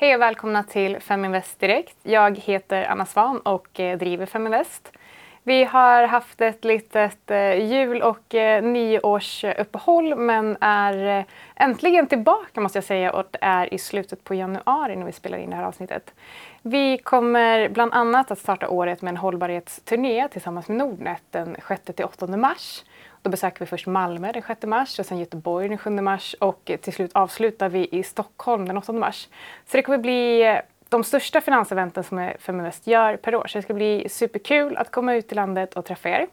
Hej och välkomna till Feminvest Direkt. Jag heter Anna Svan och eh, driver Feminvest. Vi har haft ett litet eh, jul och eh, nyårsuppehåll men är äntligen tillbaka måste jag säga och det är i slutet på januari när vi spelar in det här avsnittet. Vi kommer bland annat att starta året med en hållbarhetsturné tillsammans med Nordnet den 6-8 mars. Då besöker vi först Malmö den 6 mars och sen Göteborg den 7 mars och till slut avslutar vi i Stockholm den 8 mars. Så det kommer bli eh, de största finanseventen som Feminvest gör per år. Så det ska bli superkul att komma ut i landet och träffa er.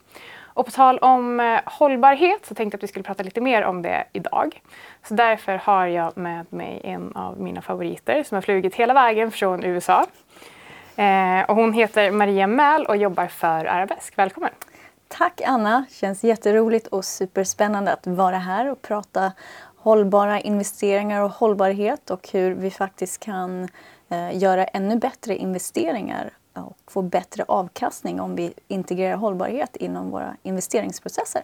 Och på tal om eh, hållbarhet så tänkte jag att vi skulle prata lite mer om det idag. Så därför har jag med mig en av mina favoriter som har flugit hela vägen från USA. Eh, och hon heter Maria Mäl och jobbar för Arabesk. Välkommen! Tack Anna! Känns jätteroligt och superspännande att vara här och prata hållbara investeringar och hållbarhet och hur vi faktiskt kan eh, göra ännu bättre investeringar och få bättre avkastning om vi integrerar hållbarhet inom våra investeringsprocesser.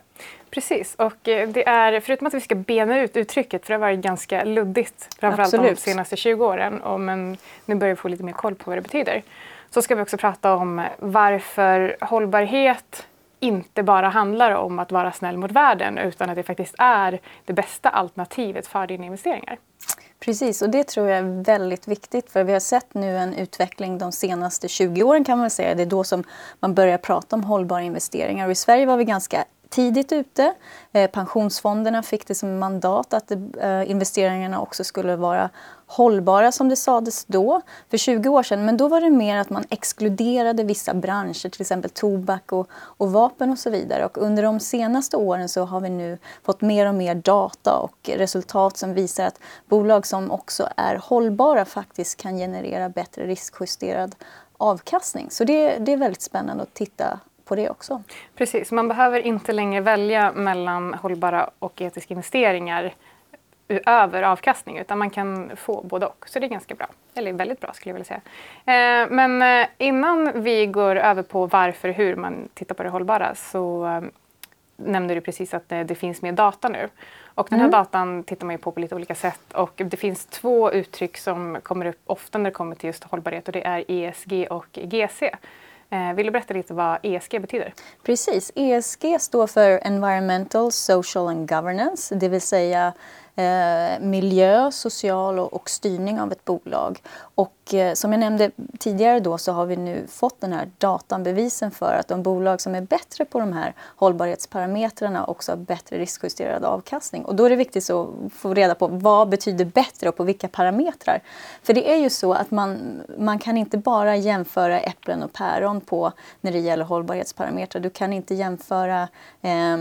Precis, och eh, det är, förutom att vi ska bena ut uttrycket, för det har varit ganska luddigt, framförallt Absolut. de senaste 20 åren, och men nu börjar vi få lite mer koll på vad det betyder, så ska vi också prata om varför hållbarhet inte bara handlar om att vara snäll mot världen utan att det faktiskt är det bästa alternativet för dina investeringar. Precis, och det tror jag är väldigt viktigt för vi har sett nu en utveckling de senaste 20 åren kan man säga. Det är då som man börjar prata om hållbara investeringar och i Sverige var vi ganska tidigt ute. Eh, pensionsfonderna fick det som mandat att eh, investeringarna också skulle vara hållbara som det sades då, för 20 år sedan. Men då var det mer att man exkluderade vissa branscher, till exempel tobak och, och vapen och så vidare. Och under de senaste åren så har vi nu fått mer och mer data och resultat som visar att bolag som också är hållbara faktiskt kan generera bättre riskjusterad avkastning. Så det, det är väldigt spännande att titta på det också. Precis, man behöver inte längre välja mellan hållbara och etiska investeringar över avkastning utan man kan få både och. Så det är ganska bra. Eller väldigt bra skulle jag vilja säga. Eh, men eh, innan vi går över på varför och hur man tittar på det hållbara så eh, nämnde du precis att det, finns mer data nu. Och den här mm. datan tittar man ju på på lite olika sätt och det finns två uttryck som kommer upp ofta när det kommer till just hållbarhet och det är ESG och GC. Eh, vill du berätta lite vad ESG betyder? Precis. ESG står för Environmental, Social and Governance, det vill säga eh, miljö, social och, och, styrning av ett bolag. Och eh, som jag nämnde tidigare då så har vi nu fått den här datan, bevisen för att de bolag som är bättre på de här hållbarhetsparametrarna också har bättre riskjusterad avkastning. Och då är det viktigt att få reda på vad betyder bättre och på vilka parametrar. För det är ju så att man, man kan inte bara jämföra äpplen och päron på när det gäller hållbarhetsparametrar. Du kan inte jämföra eh,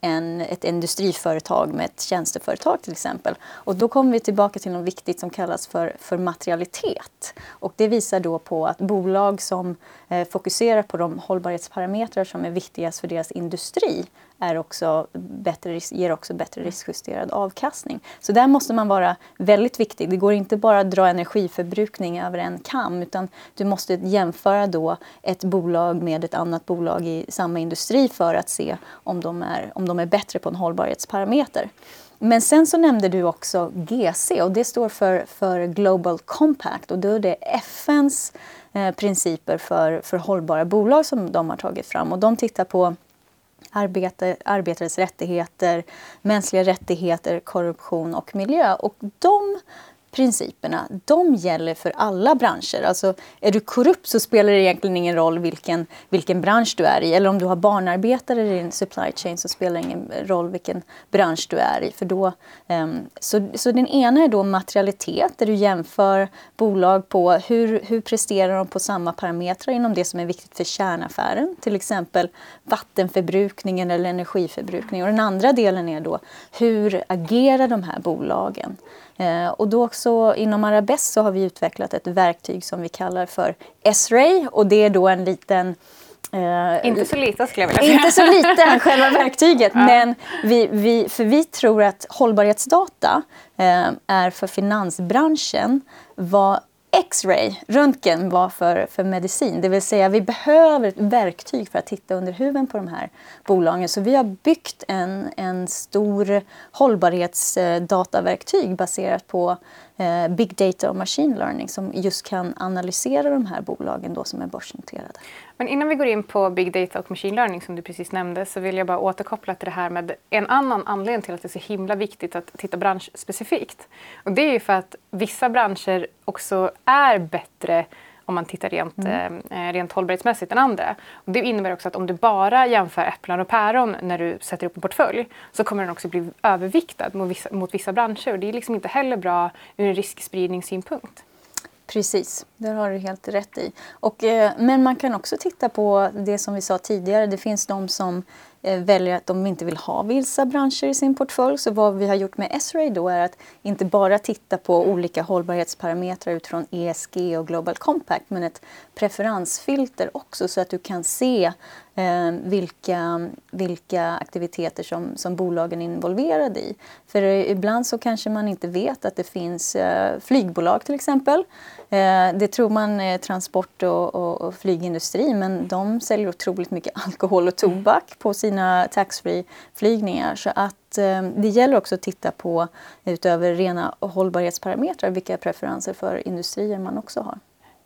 en, ett industriföretag med ett tjänsteföretag till exempel. Och då kommer vi tillbaka till något viktigt som kallas för, för materialitet. Och det visar då på att bolag som eh, fokuserar på de hållbarhetsparametrar som är viktigast för deras industri är också bättre, ger också bättre riskjusterad avkastning. Så där måste man vara väldigt viktig. Det går inte bara att dra energiförbrukning över en kam utan du måste jämföra då ett bolag med ett annat bolag i samma industri för att se om de är, om de är bättre på en hållbarhetsparameter. Men sen så nämnde du också GC och det står för, för Global Compact och då är det FNs eh, principer för, för hållbara bolag som de har tagit fram och de tittar på arbete, arbetares rättigheter, mänskliga rättigheter, korruption och miljö. Och de principerna, de gäller för alla branscher. Alltså, är du korrupt så spelar det egentligen ingen roll vilken, vilken bransch du är i. Eller om du har barnarbetare i din supply chain så spelar det ingen roll vilken bransch du är i. För då, um, så, så den ena är då materialitet, där du jämför bolag på hur, hur presterar de på samma parametrar inom det som är viktigt för kärnaffären. Till exempel vattenförbrukningen eller energiförbrukningen. Och den andra delen är då hur agerar de här bolagen? Eh, och då också inom Arabesk så har vi utvecklat ett verktyg som vi kallar för S-ray och det är då en liten Uh, inte så liten skulle jag vilja säga. Inte så liten, själva verktyget. ja. Men vi, vi, för vi tror att hållbarhetsdata uh, är för finansbranschen vad X-ray, röntgen, var för, för medicin. Det vill säga vi behöver ett verktyg för att titta under huven på de här bolagen. Så vi har byggt en, en stor hållbarhetsdataverktyg baserat på eh, big data och machine learning som just kan analysera de här bolagen då som är börsnoterade. Men innan vi går in på big data och machine learning som du precis nämnde så vill jag bara återkoppla till det här med en annan anledning till att det är så himla viktigt att titta branschspecifikt. Och det är ju för att vissa branscher också är bättre om man tittar rent, mm. eh, rent hållbarhetsmässigt än andra. Och det innebär också att om du bara jämför äpplen och päron när du sätter upp en portfölj så kommer den också bli överviktad mot vissa, mot vissa branscher. Och det är liksom inte heller bra ur en riskspridningssynpunkt. Precis, det har du helt rätt i. Och, eh, men man kan också titta på det som vi sa tidigare. Det finns de som Eh, väljer att de inte vill ha vissa branscher i sin portfölj. Så vad vi har gjort med S-Ray då är att inte bara titta på olika hållbarhetsparametrar utifrån ESG och Global Compact men ett preferensfilter också så att du kan se eh, vilka, vilka aktiviteter som, som bolagen är involverade i. För eh, ibland så kanske man inte vet att det finns eh, flygbolag till exempel det tror man är transport och, och, och, flygindustri men de säljer otroligt mycket alkohol och tobak på sina taxfree-flygningar. Så att eh, det gäller också att titta på, utöver rena hållbarhetsparametrar, vilka preferenser för industrier man också har.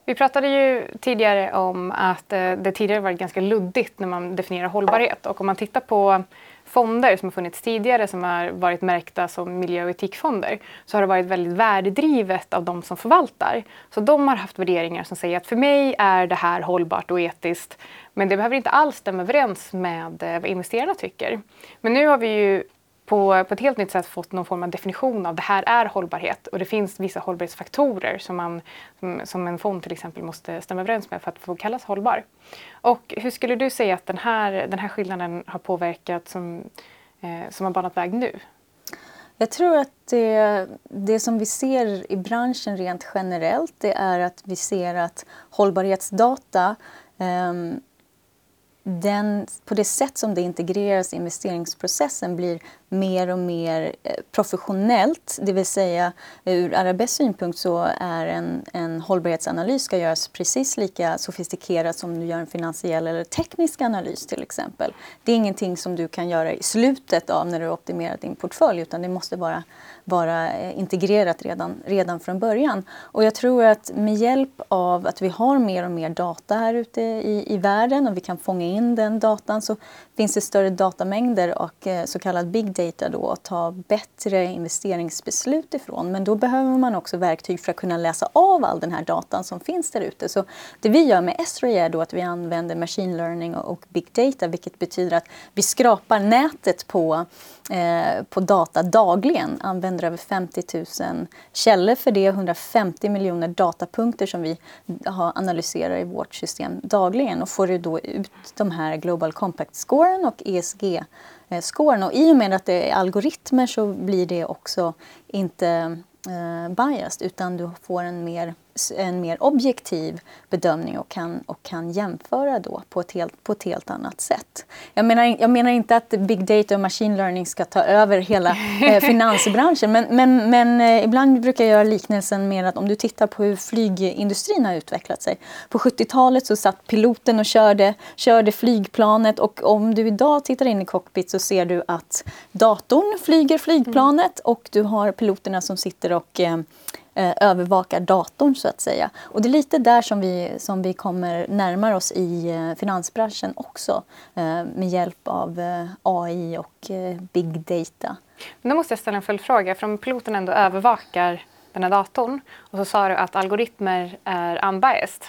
Vi pratade ju tidigare om att eh, det tidigare varit ganska luddigt när man definierar hållbarhet och om man tittar på fonder som har funnits tidigare som har varit märkta som miljö och etikfonder så har det varit väldigt värdedrivet av de som förvaltar. Så de har haft värderingar som säger att för mig är det här hållbart och etiskt men det behöver inte alls stämma överens med eh, vad investerarna tycker. Men nu har vi ju på, på ett helt nytt sätt fått någon form av definition av det här är hållbarhet och det finns vissa hållbarhetsfaktorer som, man, som, som en fond till exempel måste stämma överens med för att få kallas hållbar. Och hur skulle du säga att den här, den här skillnaden har påverkat som, eh, som har banat väg nu? Jag tror att det, det som vi ser i branschen rent generellt det är att vi ser att hållbarhetsdata eh, den, på det sätt som det integreras i investeringsprocessen blir mer och mer eh, professionellt. Det vill säga ur Arabes synpunkt så är en, en hållbarhetsanalys ska göras precis lika sofistikerat som du gör en finansiell eller teknisk analys till exempel. Det är ingenting som du kan göra i slutet av när du optimerat din portfölj utan det måste vara vara integrerat redan, redan från början. Och jag tror att med hjälp av att vi har mer och mer data här ute i, i världen och vi kan fånga in den datan så finns det större datamängder och eh, så kallad big data då att ta bättre investeringsbeslut ifrån. Men då behöver man också verktyg för att kunna läsa av all den här datan som finns där ute. Så det vi gör med Esri är då att vi använder machine learning och big data vilket betyder att vi skrapar nätet på, eh, på data dagligen. Använder över 50 000 källor för det, 150 miljoner datapunkter som vi har analyserar i vårt system dagligen och får då ut de här Global Compact scoren och ESG-scoren. Och I och med att det är algoritmer så blir det också inte eh, biased utan du får en mer en mer objektiv bedömning och kan, och kan jämföra då på ett helt, på ett helt annat sätt. Jag menar, jag menar inte att big data och machine learning ska ta över hela eh, finansbranschen men, men, men eh, ibland brukar jag göra liknelsen med att om du tittar på hur flygindustrin har utvecklat sig. På 70-talet så satt piloten och körde, körde flygplanet och om du idag tittar in i cockpit så ser du att datorn flyger flygplanet och du har piloterna som sitter och eh, eh, övervakar datorn så att säga. Och det är lite där som vi, som vi kommer närma oss i eh, finansbranschen också eh, med hjälp av eh, AI och eh, big data. Men då måste jag ställa en följdfråga. För om piloten ändå övervakar den här datorn och så sa du att algoritmer är unbiased.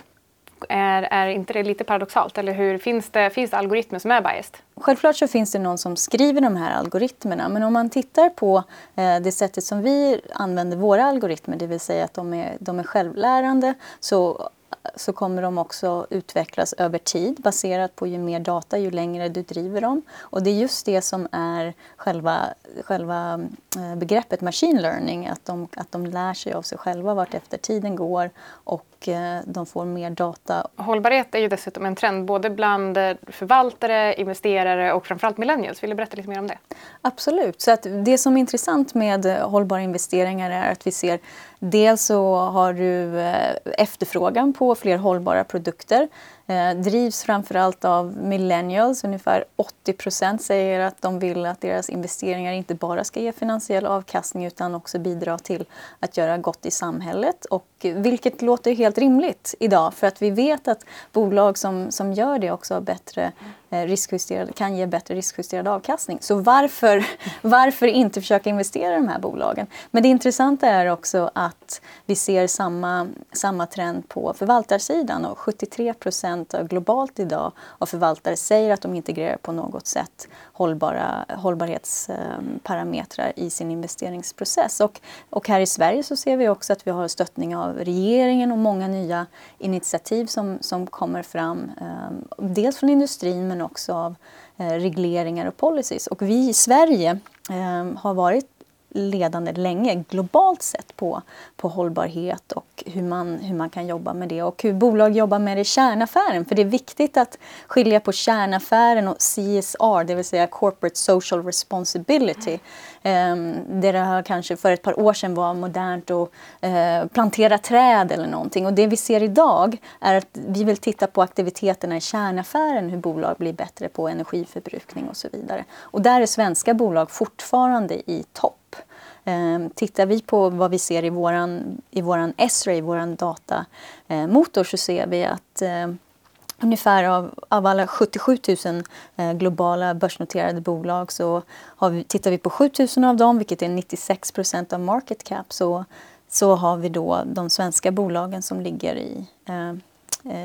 Är, är inte det lite paradoxalt? Eller hur, finns, det, finns det algoritmer som är biased? Självklart så finns det någon som skriver de här algoritmerna men om man tittar på eh, det sättet som vi använder våra algoritmer, det vill säga att de är, de är självlärande, så så kommer de också utvecklas över tid baserat på ju mer data, ju längre du driver dem. Och det är just det som är själva, själva eh, begreppet machine learning, att de, att de lär sig av sig själva vart efter tiden går och eh, de får mer data. Hållbarhet är ju dessutom en trend både bland eh, förvaltare, investerare och framförallt millennials. Vill du berätta lite mer om det? Absolut. Så att det som är intressant med hållbara investeringar är att vi ser Dels så har du eh, efterfrågan på fler hållbara produkter. Eh, drivs framförallt av millennials. Ungefär 80 säger att de vill att deras investeringar inte bara ska ge finansiell avkastning utan också bidra till att göra gott i samhället. Och, vilket låter helt rimligt idag för att vi vet att bolag som, som gör det också har bättre Eh, riskjusterad, kan ge bättre riskjusterad avkastning. Så varför, varför inte försöka investera i de här bolagen? Men det intressanta är också att vi ser samma, samma trend på förvaltarsidan och 73 procent globalt idag av förvaltare säger att de integrerar på något sätt hållbara, hållbarhetsparametrar i sin investeringsprocess. Och, och här i Sverige så ser vi också att vi har stöttning av regeringen och många nya initiativ som, som kommer fram. Eh, dels från industrin men också av eh, regleringar och policies. Och vi i Sverige ehm, har varit ledande länge globalt sett på, på hållbarhet och hur man, hur man kan jobba med det och hur bolag jobbar med det i kärnaffären. För det är viktigt att skilja på kärnaffären och CSR, det vill säga Corporate Social Responsibility. Ehm, det här kanske för ett par år sedan var modernt att eh, plantera träd eller någonting. Och det vi ser idag är att vi vill titta på aktiviteterna i kärnaffären, hur bolag blir bättre på energiförbrukning och så vidare. Och där är svenska bolag fortfarande i topp. Eh, tittar vi på vad vi ser i våran, i våran S-ray, våran datamotor, så ser vi att eh, ungefär av, av alla 77 000 eh, globala börsnoterade bolag så har vi, tittar vi på 7 000 av dem, vilket är 96 procent av market cap, så, så har vi då de svenska bolagen som ligger i, eh, eh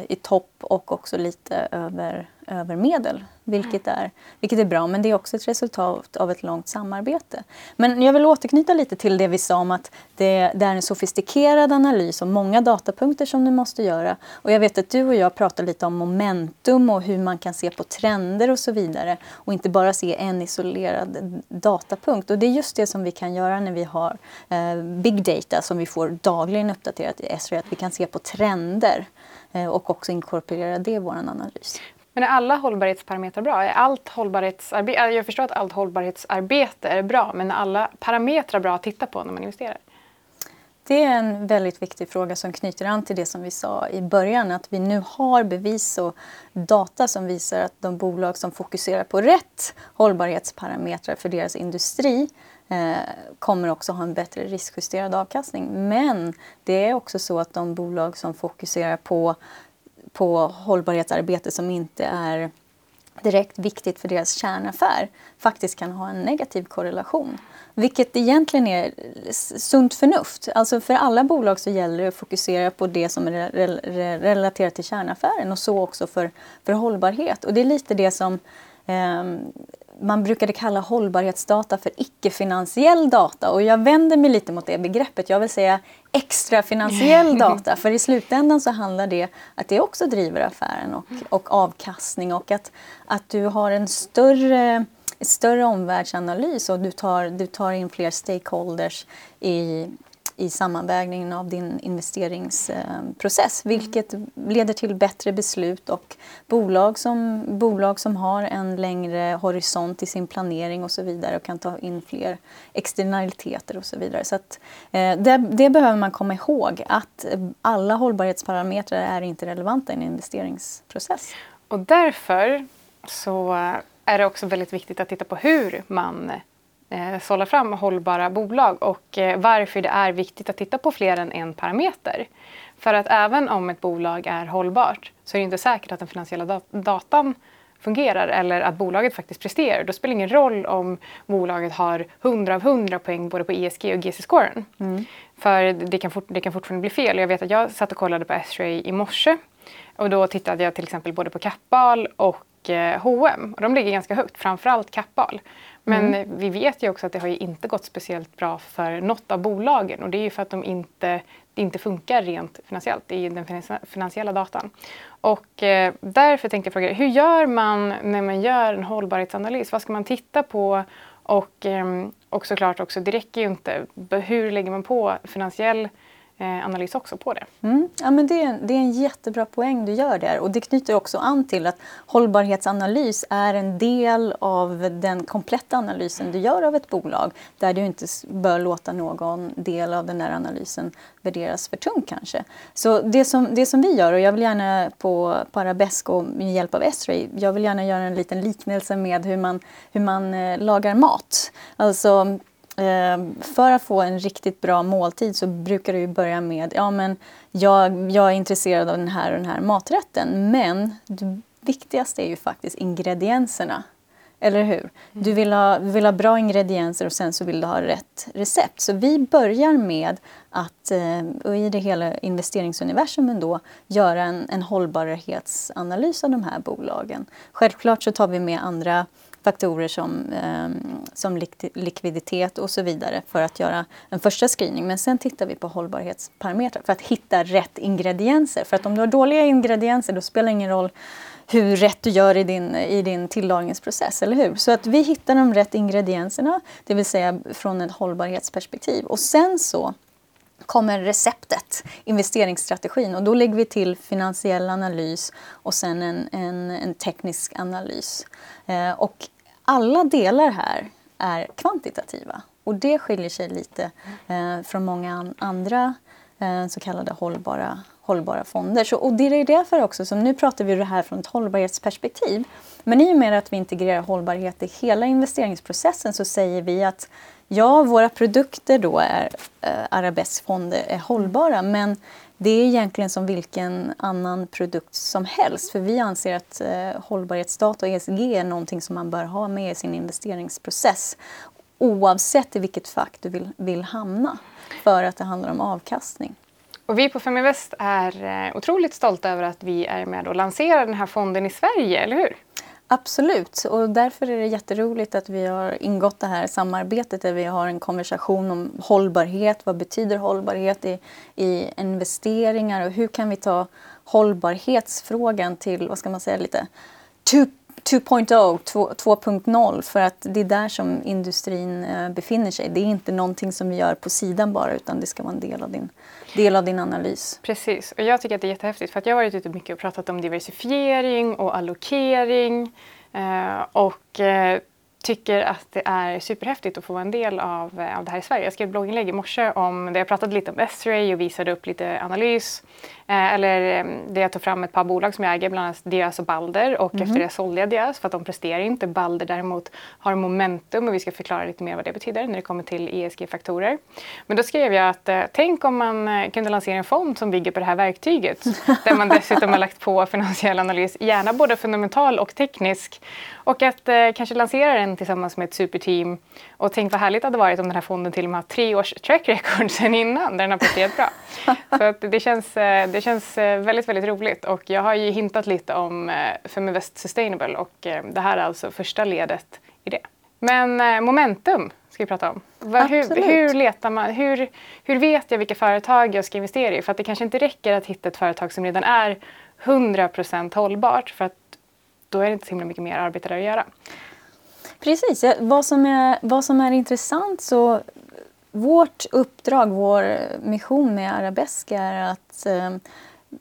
i topp och också lite över, över medel vilket är, vilket är bra, men det är också ett resultat av ett långt samarbete. Men jag vill återknyta lite till det vi sa om att det, det är en sofistikerad analys och många datapunkter som du måste göra. Och jag vet att du och jag pratar lite om momentum och hur man kan se på trender och så vidare och inte bara se en isolerad datapunkt. Och det är just det som vi kan göra när vi har eh, big data som vi får dagligen uppdaterat i Esri, att vi kan se på trender eh, och också inkorporera det i vår analys. Men är alla hållbarhetsparametrar bra? Är allt hållbarhetsarbete, jag förstår att allt hållbarhetsarbete är bra, men är alla parametrar bra att titta på när man investerar? Det är en väldigt viktig fråga som knyter an till det som vi sa i början, att vi nu har bevis och data som visar att de bolag som fokuserar på rätt hållbarhetsparametrar för deras industri eh, Eh, kommer också ha en bättre riskjusterad avkastning. Men det är också så att de bolag som fokuserar på på hållbarhetsarbete som inte är direkt viktigt för deras kärnaffär faktiskt kan ha en negativ korrelation. Vilket egentligen är sunt förnuft. Alltså för alla bolag så gäller det att fokusera på det som är relaterat till kärnaffären och så också för, för hållbarhet. Och det är lite det som eh, man brukade kalla hållbarhetsdata för icke-finansiell data. Och jag vänder mig lite mot det begreppet. Jag vill säga extrafinansiell data. För i slutändan så handlar det att det också driver affären och, och avkastning. Och att, att du har en större större omvärldsanalys och du tar, du tar in fler stakeholders i, i sammanvägningen av din investeringsprocess vilket leder till bättre beslut och bolag som, bolag som har en längre horisont i sin planering och så vidare och kan ta in fler externaliteter och så vidare. Så att, eh, det, det, behöver man komma ihåg att alla hållbarhetsparametrar är inte relevanta i en investeringsprocess. Och därför så eh, är det också väldigt viktigt att titta på hur man eh, sålla fram hållbara bolag och eh, varför det är viktigt att titta på fler än en parameter. För att även om ett bolag är hållbart så är det inte säkert att den finansiella dat datan fungerar eller att bolaget faktiskt presterar. Då spelar det ingen roll om bolaget har 100 av 100 poäng både på ESG och GC-scoren. Mm. För det kan, fort, det kan fortfarande bli fel. Jag vet att jag satt och kollade på S-ray i morse och då tittade jag till exempel både på Kappahl och eh, H&M och de ligger ganska högt, framförallt Kappahl. Men mm. vi vet ju också att det har inte gått speciellt bra för något av bolagen och det är ju för att de inte, det inte funkar rent finansiellt i den finansiella datan. Och eh, därför tänkte jag fråga hur gör man när man gör en hållbarhetsanalys? Vad ska man titta på? Och, eh, och såklart också, det räcker ju inte. Hur lägger man på finansiell Eh, analys också på det. Mm. Ja, men det, är, det är en jättebra poäng du gör där och det knyter också an till att hållbarhetsanalys är en del av den kompletta analysen du gör av ett bolag där du inte bör låta någon del av den här analysen värderas för tung kanske. Så det som, det som vi gör, och jag vill gärna på, på med hjälp av Esray, jag vill gärna göra en liten liknelse med hur man, hur man eh, lagar mat. Alltså för att få en riktigt bra måltid så brukar du börja med ja men jag, jag är intresserad av den här och den här maträtten men det viktigaste är ju faktiskt ingredienserna. Eller hur? Mm. Du vill, ha, vill ha bra ingredienser och sen så vill du ha rätt recept. Så vi börjar med att och eh, i det hela investeringsuniversumen då göra en, en hållbarhetsanalys av de här bolagen. Självklart så tar vi med andra faktorer som, eh, som likviditet och så vidare för att göra en första screening. Men sen tittar vi på hållbarhetsparametrar för att hitta rätt ingredienser. För att om du har dåliga ingredienser då spelar det ingen roll hur rätt du gör i din, i din tillagningsprocess, eller hur? Så att vi hittar de rätt ingredienserna, det vill säga från ett hållbarhetsperspektiv. Och sen så kommer receptet, investeringsstrategin. Och då lägger vi till finansiell analys och sen en, en, en teknisk analys. Eh, och alla delar här är kvantitativa. Och det skiljer sig lite eh, från många an andra eh, så kallade hållbara, hållbara fonder. Så, och det är därför också som nu pratar vi det här från ett hållbarhetsperspektiv. Men i och med att vi integrerar hållbarhet i hela investeringsprocessen så säger vi att ja, våra produkter då är eh, Arabeskfonder är hållbara men det är egentligen som vilken annan produkt som helst. För vi anser att eh, hållbarhetsdata och ESG är någonting som man bör ha med i sin investeringsprocess oavsett i vilket fack du vill, vill hamna för att det handlar om avkastning. Och vi på Feminvest är eh, otroligt stolta över att vi är med och lanserar den här fonden i Sverige, eller hur? Absolut, och därför är det jätteroligt att vi har ingått det här samarbetet där vi har en konversation om hållbarhet. Vad betyder hållbarhet i, i investeringar och hur kan vi ta hållbarhetsfrågan till, vad ska man säga, lite 2.0, 2.0 för att det är där som industrin eh, befinner sig. Det är inte någonting som vi gör på sidan bara utan det ska vara en del av din, del av din analys. Precis, och jag tycker att det är jättehäftigt för att jag har varit ute mycket och pratat om diversifiering och allokering eh, och eh, tycker att det är superhäftigt att få vara en del av, av det här i Sverige. Jag skrev ett blogginlägg i morse om där jag pratade lite om S-ray och visade upp lite analys Eh, eller eh, det jag tog fram ett par bolag som jag äger, bland annat Diös och Balder. Och mm. efter det sålde jag Diös för att de presterar inte. Balder däremot har momentum och vi ska förklara lite mer vad det betyder när det kommer till ESG-faktorer. Men då skrev jag att eh, tänk om man eh, kunde lansera en fond som bygger på det här verktyget. där man dessutom har lagt på finansiell analys, gärna både fundamental och teknisk. Och att eh, kanske lansera den tillsammans med ett superteam. Och tänk vad härligt det hade varit om den här fonden till och med har tre års track record sen innan där den har presterat bra. Så att det känns, eh, det känns eh, väldigt, väldigt roligt och jag har ju hintat lite om eh, Feminvest Sustainable och det här är alltså första ledet i det. Men momentum ska vi prata om. Hur, hur, letar man, hur, hur vet jag vilka företag jag ska investera i? För att det kanske inte räcker att hitta ett företag som redan är 100% hållbart för att då är det inte så himla mycket mer arbete där att göra. Precis, vad som är, vad som är intressant så vårt uppdrag, vår mission med Arabesk är att eh,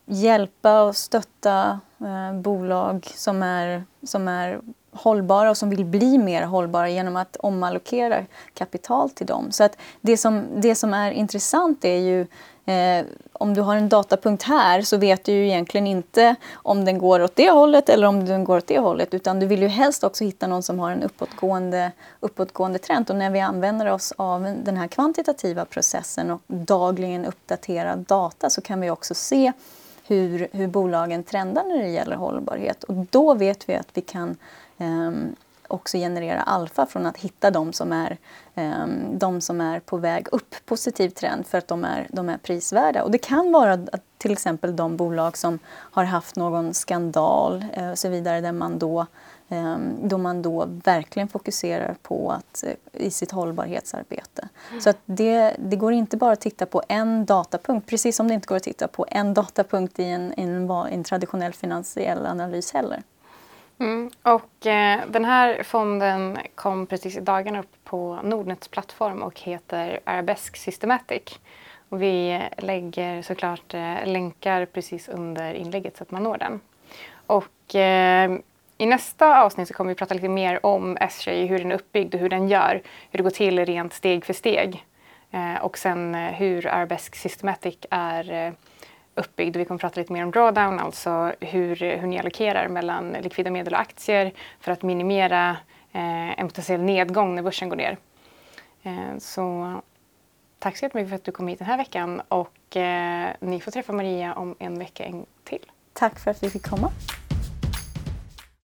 hjälpa och stötta eh, bolag som är, som är hållbara och som vill bli mer hållbara genom att omallokera kapital till dem. Så att det som, det som är intressant är ju Eh, om du har en datapunkt här så vet du ju egentligen inte om den går åt det hållet eller om den går åt det hållet utan du vill ju helst också hitta någon som har en uppåtgående, uppåtgående trend. Och när vi använder oss av den här kvantitativa processen och dagligen uppdaterar data så kan vi också se hur, hur bolagen trendar när det gäller hållbarhet. Och då vet vi att vi kan eh, också generera alfa från att hitta de som är, um, de som är på väg upp, positiv trend för att de är, de är prisvärda. Och det kan vara till exempel de bolag som har haft någon skandal uh, och så vidare där man då um, då man då verkligen fokuserar på att, uh, i sitt hållbarhetsarbete. Mm. Så att det, det går inte bara att titta på en datapunkt, precis som det inte går att titta på en datapunkt i en, en, en traditionell finansiell analys heller. Mm. Och eh, den här fonden kom precis i dagarna upp på Nordnets plattform och heter Arabesk Systematic. Och vi lägger såklart eh, länkar precis under inlägget så att man når den. Och eh, i nästa avsnitt så kommer vi prata lite mer om SJ, hur den är uppbyggd och hur den gör, hur det går till rent steg för steg. Eh, och sen eh, hur Arabesk Systematic är eh, uppbyggd. Vi kommer prata lite mer om drawdown, alltså hur, hur ni allokerar mellan likvida medel och aktier för att minimera eh, en potentiell nedgång när börsen går ner. Eh, så tack så jättemycket för att du kom hit den här veckan och eh, ni får träffa Maria om en vecka en till. Tack för att vi fick komma.